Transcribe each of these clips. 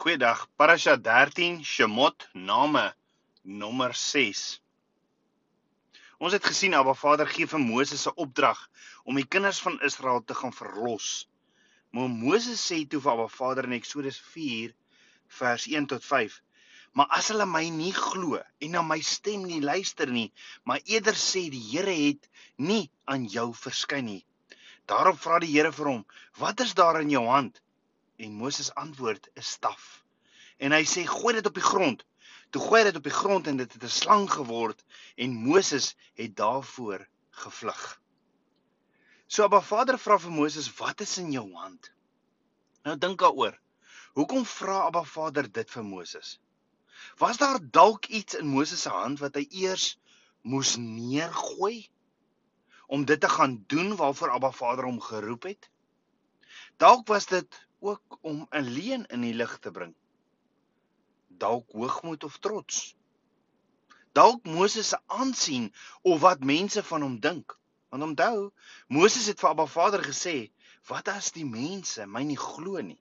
Goeiedag. Parasha 13 Shemot Name nommer 6. Ons het gesien Abba Vader gee vir Moses 'n opdrag om die kinders van Israel te gaan verlos. Maar Moses sê toe vir Abba Vader in Eksodus 4 vers 1 tot 5: "Maar as hulle my nie glo en na my stem nie luister nie, maar eerder sê die Here het nie aan jou verskyn nie." Daarop vra die Here vir hom: "Wat is daar in jou hand?" En Moses antwoord: 'n staf. En hy sê: "Gooi dit op die grond." Toe gooi hy dit op die grond en dit het 'n slang geword en Moses het daarvoor gevlug. So Abba Vader vra vir Moses: "Wat is in jou hand?" Nou dink daaroor. Hoekom vra Abba Vader dit vir Moses? Was daar dalk iets in Moses se hand wat hy eers moes neergooi om dit te gaan doen waarvoor Abba Vader hom geroep het? Dalk was dit ook om 'n leuen in die lig te bring. Dalk hoogmoed of trots. Dalk Moses se aansien of wat mense van hom dink. Want onthou, Moses het vir Abba Vader gesê, "Wat as die mense my nie glo nie?"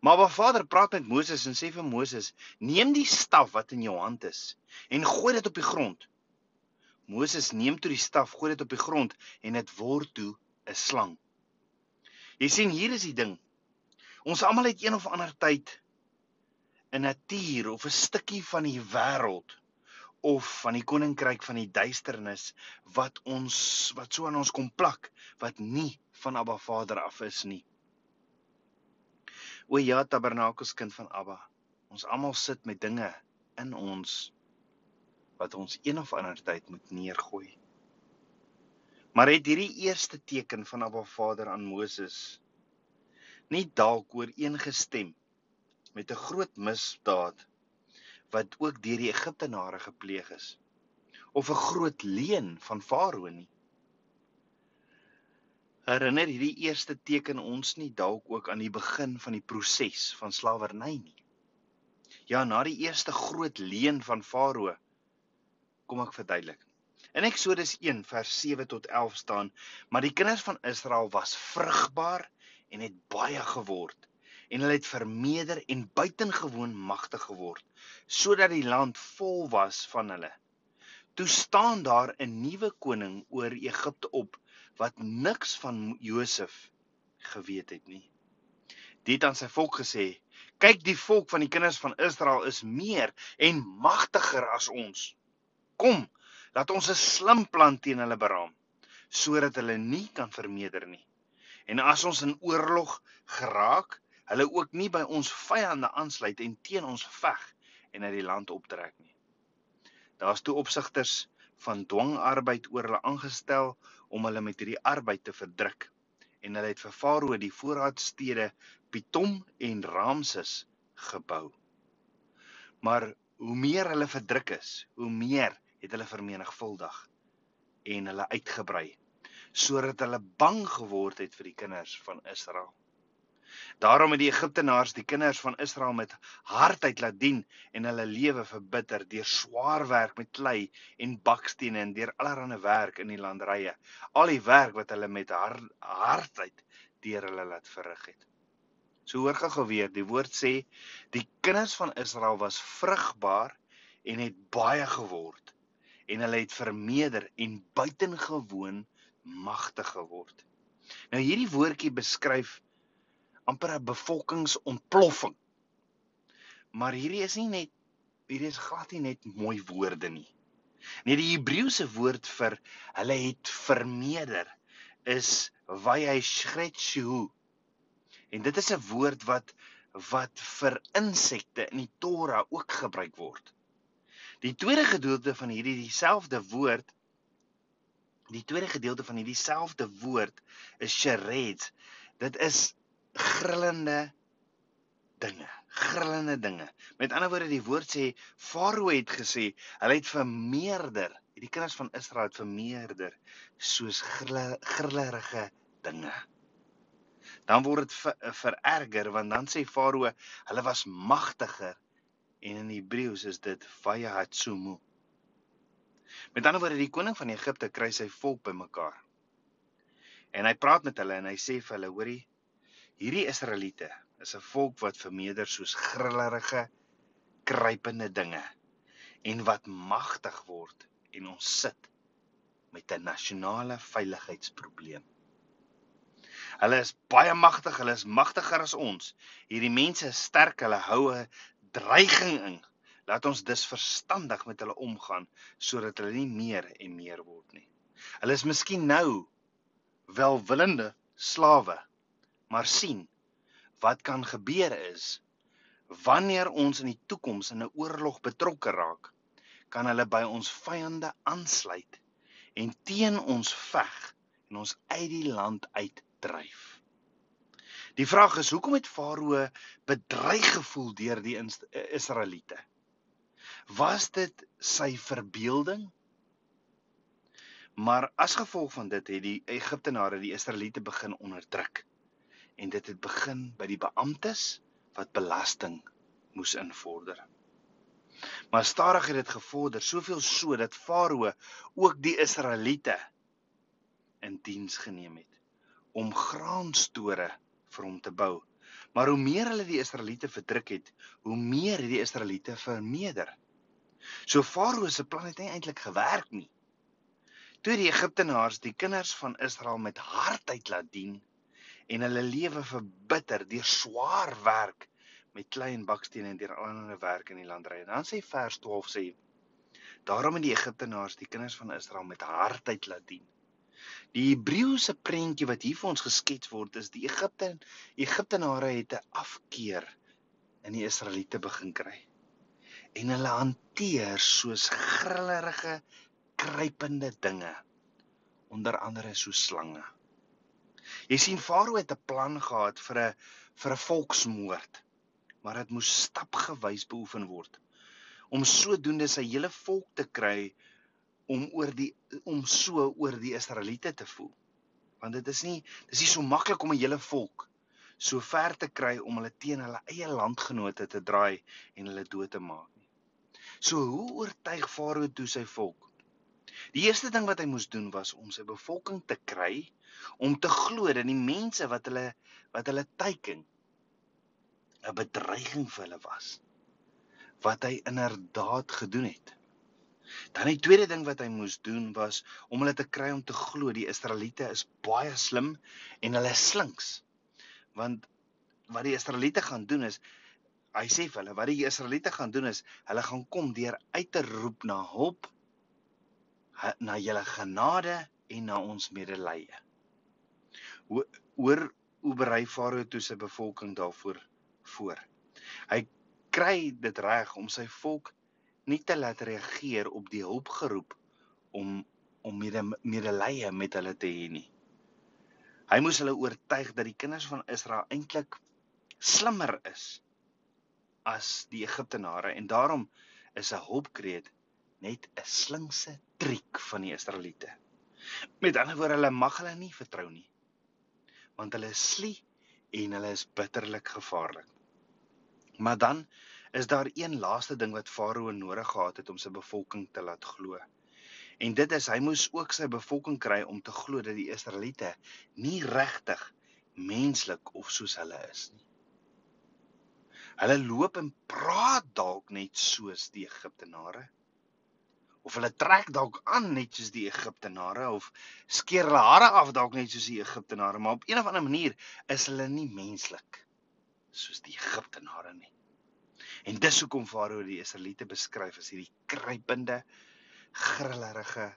Maar Abba Vader praat met Moses en sê vir Moses, "Neem die staf wat in jou hand is en gooi dit op die grond." Moses neem toe die staf, gooi dit op die grond en dit word toe 'n slang. Jy sien, hier is die ding. Ons almal het een of ander tyd 'n natuur of 'n stukkie van die wêreld of van die koninkryk van die duisternis wat ons wat so aan ons kom plak wat nie van Abba Vader af is nie. O ja, Tabernakels kind van Abba. Ons almal sit met dinge in ons wat ons een of ander tyd moet neergooi. Maar het hierdie eerste teken van Abba Vader aan Moses nie dalk ooreengestem met 'n groot misdaad wat ook deur die Egiptenare gepleeg is of 'n groot leuen van Farao nie. Herinner hierdie eerste teken ons nie dalk ook aan die begin van die proses van slawerny nie. Ja, na die eerste groot leuen van Farao kom ek verduidelik. In Eksodus 1 vers 7 tot 11 staan: "Maar die kinders van Israel was vrugbaar en het baie geword en hulle het vermeerder en buitengewoon magtig geword sodat die land vol was van hulle. Toe staan daar 'n nuwe koning oor Egipte op wat niks van Josef geweet het nie. Dit aan sy volk gesê: "Kyk, die volk van die kinders van Israel is meer en magtiger as ons. Kom, laat ons 'n slim plan teen hulle beraam sodat hulle nie kan vermeerder nie." En as ons in oorlog geraak, hulle ook nie by ons vyande aansluit en teen ons veg en uit die land optrek nie. Daar's toe opsigters van dwangarbeid oor hulle aangestel om hulle met hierdie arbeid te verdruk. En hulle het vir Farao die voorraadstede Pitom en Ramses gebou. Maar hoe meer hulle verdruk is, hoe meer het hulle vermenigvuldig en hulle uitgebrei sodat hulle bang geword het vir die kinders van Israel. Daarom het die Egiptenaars die kinders van Israel met hardheid laat dien en hulle lewe verbitter deur swaar werk met klei en bakstene en deur allerlei werk in die landerye. Al die werk wat hulle met hard, hardheid deur hulle laat verrig het. So hoor gou weer, die woord sê die kinders van Israel was vrugbaar en het baie geword en hulle het vermeerder en buitengewoon magtig geword. Nou hierdie woordjie beskryf amper 'n bevolkingsontploffing. Maar hierdie is nie net hierdie is glad nie net mooi woorde nie. Nee, die Hebreëse woord vir hulle het vermeerder is vayashrethu. En dit is 'n woord wat wat vir insekte in die Torah ook gebruik word. Die tweede gedeelte van hierdie dieselfde woord Die tweede gedeelte van hierdie selfde woord is shered. Dit is grillende dinge, grillende dinge. Met ander woorde die woord sê Farao het gesê, hulle het vermeerder, hierdie kinders van Israel het vermeerder soos grillerige dinge. Dan word dit ver, vererger want dan sê Farao hulle was magtiger en in Hebreëus is dit vayahatsumu. Met ander woorde, die koning van Egipte kry sy volk bymekaar. En hy praat met hulle en hy sê vir hulle, hoorie, Hierdie Israeliete is 'n volk wat vermeerder soos grillerige, kruipende dinge en wat magtig word en ons sit met 'n nasionale veiligheidsprobleem. Hulle is baie magtig, hulle is magtiger as ons. Hierdie mense is sterk, hulle hou 'n dreiging in. Laat ons dus verstandig met hulle omgaan sodat hulle nie meer en meer word nie. Hulle is miskien nou welwillende slawe, maar sien wat kan gebeur is wanneer ons in die toekoms in 'n oorlog betrokke raak, kan hulle by ons vyande aansluit en teen ons veg en ons uit die land uitdryf. Die vraag is hoekom het Farao bedreig gevoel deur die Israeliete? Was dit sy verbeelding? Maar as gevolg van dit het die Egiptenare die Israeliete begin onderdruk. En dit het begin by die beamptes wat belasting moes invorder. Maar stadig het dit gevorder, soveel so dat Farao ook die Israeliete in diens geneem het om graanstore vir hom te bou. Maar hoe meer hulle die Israeliete verdruk het, hoe meer het die Israeliete vermeerder. So Farao se plan het nie eintlik gewerk nie. Toe die Egiptenaars die kinders van Israel met hardheid laat dien en hulle lewe verbitter deur swaar werk met klein bakstene en deur allerlei werk in die landry. Dan sê vers 12 sê: Daarom het die Egiptenaars die kinders van Israel met hardheid laat dien. Die Hebreëse prentjie wat hier vir ons geskets word is die Egipte Egiptenare het 'n afkeer in die Israeliete begin kry. En hulle hanteer soos grillerige, kruipende dinge, onder andere so slange. Jy sien Farao het 'n plan gehad vir 'n vir 'n volksmoord maar dit moes stapgewys beoefen word om sodoende sy hele volk te kry om oor die om so oor die Israeliete te voel. Want dit is nie dis nie so maklik om 'n hele volk so ver te kry om hulle teen hulle eie landgenote te draai en hulle dood te maak. So hoe oortuig Farao toe sy volk? Die eerste ding wat hy moes doen was om sy bevolking te kry om te glo dat die mense wat hulle wat hulle teiken 'n bedreiging vir hulle was wat hy inderdaad gedoen het. Dan die tweede ding wat hy moes doen was om hulle te kry om te glo die Israeliete is baie slim en hulle slinks. Want wat die Israeliete gaan doen is hy sê vir hulle wat die Israeliete gaan doen is hulle gaan kom deur uit te roep na hulp na julle genade en na ons medelee. Hoor hoe berei Farao toe sy bevolking daarvoor voor. Hy kry dit reg om sy volk nie te laat reageer op die hulpgeroep om om mede, medelee met hulle te hê nie. Hy moes hulle oortuig dat die kinders van Israel eintlik slimmer is as die Egiptenare en daarom is 'n hulpkreet net 'n slinkse triek van die Israeliete. Met ander woorde, hulle mag hulle nie vertrou nie. Want hulle is slie en hulle is bitterlik gevaarlik. Maar dan is daar een laaste ding wat Farao nodig gehad het om sy bevolking te laat glo. En dit is hy moes ook sy bevolking kry om te glo dat die Israeliete nie regtig menslik of soos hulle is nie. Hulle loop en praat dalk net soos die Egiptenare. Of hulle trek dalk aan net soos die Egiptenare of skeer hulle hare af dalk net soos die Egiptenare, maar op 'n of ander manier is hulle nie menslik soos die Egiptenare nie. En dis hoekom Farao die Israeliete beskryf as hierdie kruipende, grillerige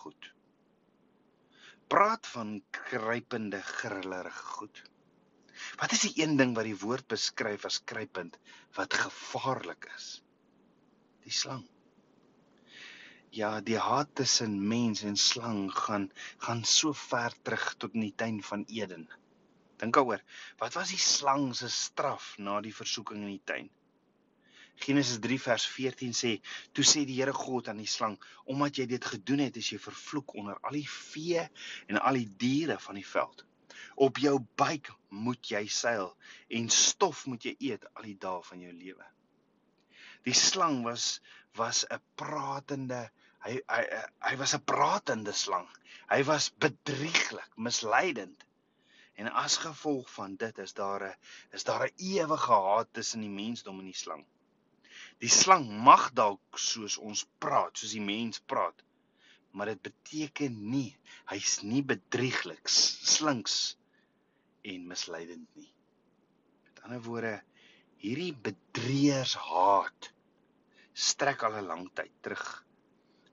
goed. Praat van kruipende, grillerige goed. Wat is die een ding wat die woord beskryf as kruipend wat gevaarlik is? Die slang. Ja, die haat tussen mens en slang gaan gaan so ver terug tot in die tuin van Eden. Dink daaroor. Wat was die slang se straf na die versoeking in die tuin? Genesis 3 vers 14 sê: "Toe sê die Here God aan die slang: Omdat jy dit gedoen het, is jy vervloek onder al die vee en al die diere van die veld. Op jou buik moet jy seil en stof moet jy eet al die dae van jou lewe." Die slang was was 'n pratende hy hy hy was 'n pratende slang. Hy was bedrieglik, misleidend En as gevolg van dit is daar 'n is daar 'n ewige haat tussen die mensdom en die slang. Die slang mag dalk soos ons praat, soos die mens praat, maar dit beteken nie hy's nie bedriegliks, slinks en misleidend nie. Met ander woorde, hierdie bedrieërs haat strek al 'n lang tyd terug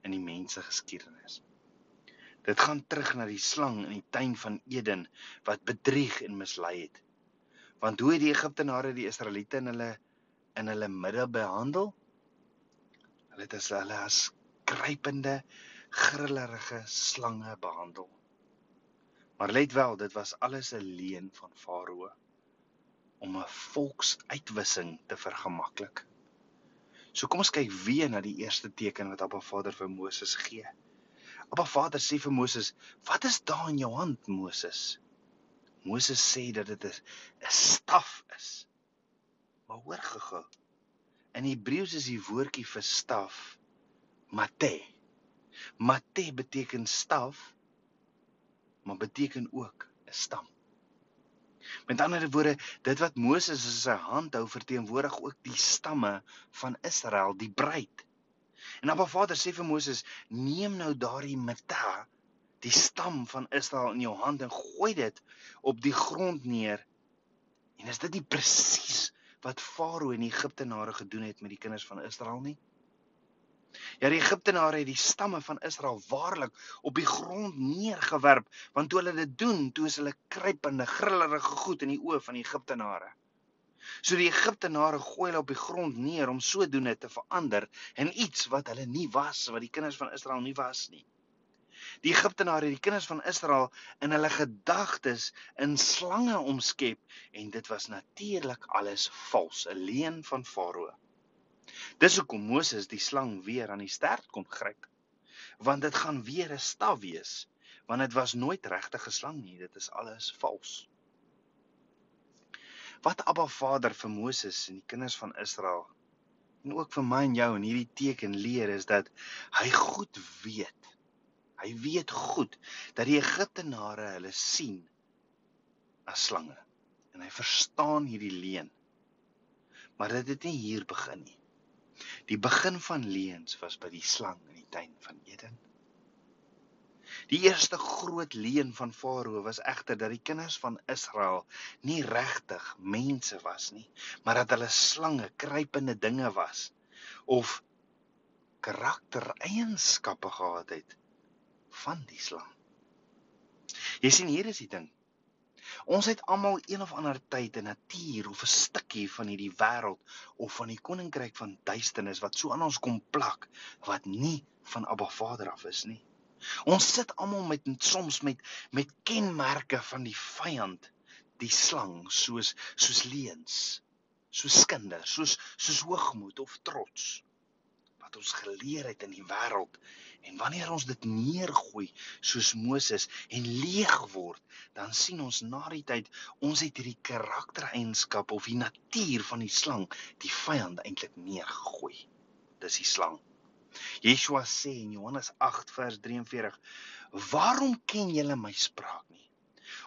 in die mense geskiedenis. Dit gaan terug na die slang in die tuin van Eden wat bedrieg en mislei het. Want hoe het die Egiptenare die Israeliete in hulle in hulle midde behandel? Hulle het as hulle as kruipende, grillerige slange behandel. Maar let wel, dit was alles 'n leuen van Farao om 'n volksuitwissing te vergemaklik. So kom ons kyk weer na die eerste teken wat Abba Vader vir Moses gee. Abba Vader sê vir Moses: "Wat is daar in jou hand, Moses?" Moses sê dat dit 'n staf is. Maar hoor gou-gou. In Hebreëus is die woordjie vir staf mate. Mate beteken staf, maar beteken ook 'n stam. Met ander woorde, dit wat Moses in sy hand hou verteenwoordig ook die stamme van Israel, die bruid. En Abba Vader sê vir Moses: "Neem nou daardie mata, die stam van Israel in jou hand en gooi dit op die grond neer." En is dit nie presies wat Farao en die Egiptenare gedoen het met die kinders van Israel nie? Ja, die Egiptenare het die stamme van Israel waarlik op die grond neergewerp, want toe hulle dit doen, toe is hulle kruipende, grillerige goed in die oë van die Egiptenare. So die Egiptenare gooi hulle op die grond neer om sodoende te verander in iets wat hulle nie was, wat die kinders van Israel nie was nie. Die Egiptenare het die kinders van Israel in hulle gedagtes in slange omskep en dit was natuurlik alles vals, 'n leuen van Farao. Dis hoekom Moses die slang weer aan die stert kon gryp. Want dit gaan weer 'n staf wees, want dit was nooit regtig 'n slang nie, dit is alles vals. Wat Abba Vader vir Moses en die kinders van Israel en ook vir my en jou in hierdie teken leer is dat hy goed weet. Hy weet goed dat die Egiptenare hulle sien as slange en hy verstaan hierdie leuen. Maar dit het nie hier begin nie. Die begin van leuns was by die slang in die tuin van Eden. Die eerste groot leuen van Farao was egter dat die kinders van Israel nie regtig mense was nie, maar dat hulle slange, kruipende dinge was of karaktereienskappe gehad het van die slang. Jy sien hier is die ding. Ons het almal een of ander tyd 'n natuur of 'n stukkie van hierdie wêreld of van die koninkryk van duisternis wat so aan ons kom plak wat nie van Abba Vader af is nie. Ons sit almal met soms met met kenmerke van die vyand, die slang, soos soos leuns, soos skinde, soos soos hoogmoed of trots wat ons geleer het in die wêreld En wanneer ons dit neergooi soos Moses en leeg word, dan sien ons na die tyd ons het hierdie karaktereienskap of die natuur van die slang, die vyand eintlik neergegooi. Dis die slang. Yeshua sê in Johannes 8 vers 43: "Waarom ken julle my spraak nie?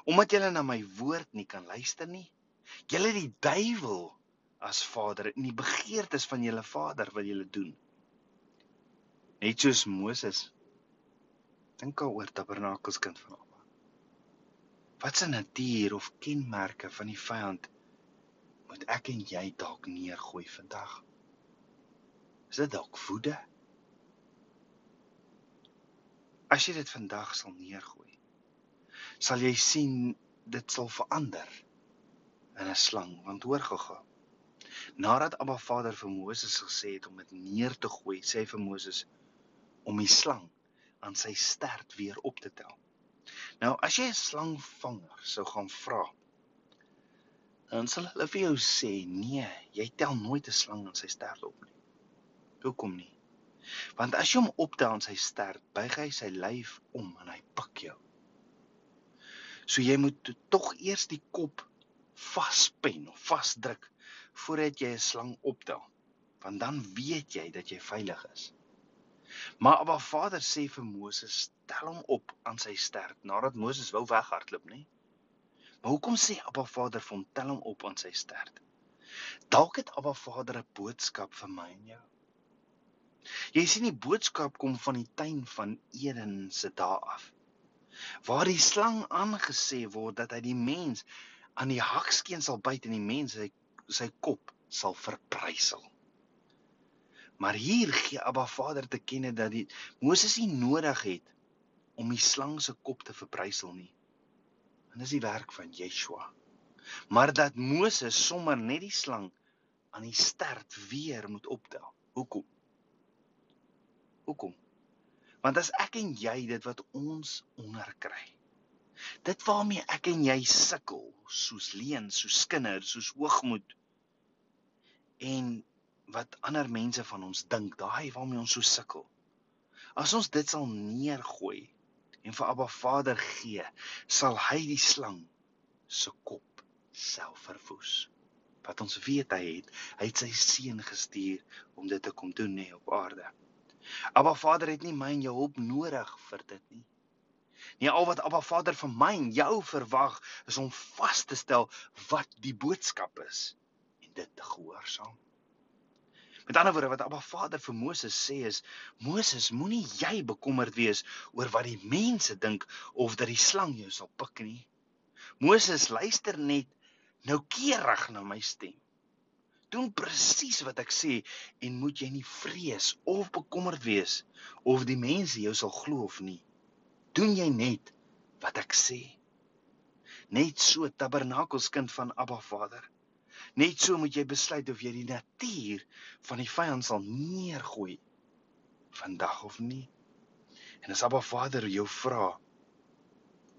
Omdat julle na my woord nie kan luister nie. Julle die duiwel as vader en die begeertes van julle vader wil julle doen." Net soos Moses. Dink daaroor Tabernakels kind van Abba. Wat se natuur of kenmerke van die vyand moet ek en jy dalk neergooi vandag? Is dit dalk woede? As jy dit vandag sal neergooi, sal jy sien dit sal verander in 'n slang, want hoor gou-gou. Nadat Abba Vader vir Moses gesê het om dit neer te gooi, sê hy vir Moses: om die slang aan sy stert weer op te tel. Nou as jy 'n slangvanger sou gaan vra, dan sal hulle vir jou sê, "Nee, jy tel nooit 'n slang aan sy stert op nie." Hoekom nie? Want as jy hom optel aan sy stert, buig hy sy lyf om en hy pik jou. So jy moet tog eers die kop vaspen of vasdruk voordat jy 'n slang optel, want dan weet jy dat jy veilig is. Maar Abba Vader sê vir Moses, stel hom op aan sy stert nadat Moses wou weghardloop, nê? Maar hoekom sê Abba Vader vir hom tel hom op aan sy stert? Dalk het Abba Vader 'n boodskap vir my en jou. Jy sien die boodskap kom van die tuin van Eden se dae af. Waar die slang aangesê word dat hy die mens aan die hakskeen sal byt en die mens sy sy kop sal verprysel. Maar hier gee Abba Vader te kenne dat die Moses nie nodig het om die slang se kop te verprysel nie. En dis die werk van Yeshua. Maar dat Moses sommer net die slang aan die stert weer moet optel. Hoekom? Hoekom? Want as ek en jy dit wat ons onderkry. Dit waarmee ek en jy sukkel, soos leen, soos kinders, soos hoogmoed en wat ander mense van ons dink, daai waarmee ons so sukkel. As ons dit sal neergooi en vir Abba Vader gee, sal hy die slang se kop self verwoes. Wat ons weet hy het, hy het sy seun gestuur om dit te kom doen nê op aarde. Abba Vader het nie my en jou hulp nodig vir dit nie. Nee, al wat Abba Vader van my en jou verwag is om vas te stel wat die boodskap is en dit te gehoorsaam. Met ander woorde wat Abba Vader vir Moses sê is Moses moenie jy bekommerd wees oor wat die mense dink of dat die slang jou sal pik nie. Moses luister net noukeurig na my stem. Doen presies wat ek sê en moet jy nie vrees of bekommerd wees of die mense jou sal glo of nie. Doen jy net wat ek sê. Net so tabernakelskind van Abba Vader. Net so moet jy besluit of jy die natuur van die vyand sal neergooi vandag of nie. En as Abba Vader jou vra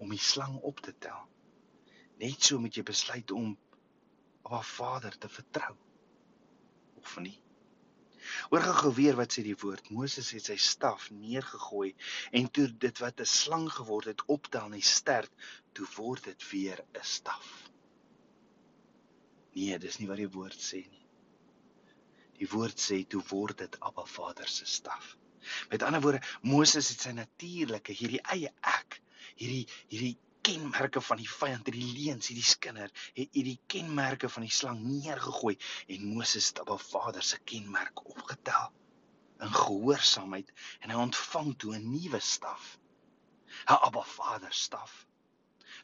om die slang op te tel, net so moet jy besluit om Abba Vader te vertrou of nie. Hoor gou weer wat sê die woord. Moses het sy staf neergegooi en toe dit wat 'n slang geword het optel en hy sterk, toe word dit weer 'n staf. Nee, dis nie wat die woord sê nie. Die woord sê toe word dit Abba Vader se staf. Met ander woorde, Moses het sy natuurlike hierdie eie ek, hierdie hierdie kenmerke van die vyand, hierdie leuns, hierdie skinder, het hierdie kenmerke van die slang neergegooi en Moses het Abba Vader se kenmerk opgetel in gehoorsaamheid en hy ontvang toe 'n nuwe staf. 'n Abba Vader staf.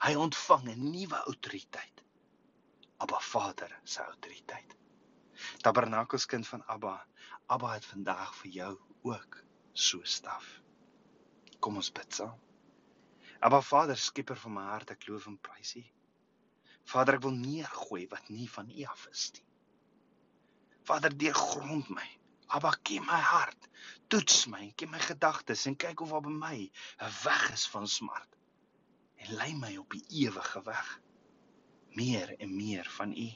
Hy ontvang 'n nuwe autoriteit. Abba Vader se autoriteit. Tabernakelskind van Abba, Abba het vandag vir jou ook so staf. Kom ons bid saam. Abba Vader, skieper van my hart, ek loof en prys U. Vader, ek wil neergooi wat nie van U af is nie. Vader, deurgrond my. Abba, ken my hart. Toets my, ken my gedagtes en kyk of daar by my 'n weg is van smart. En lei my op die ewige weg meer en meer van U.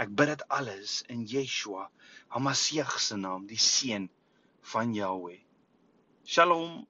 Ek bid dit alles in Yeshua, Hamasieg se naam, die seun van Jahweh. Shalom.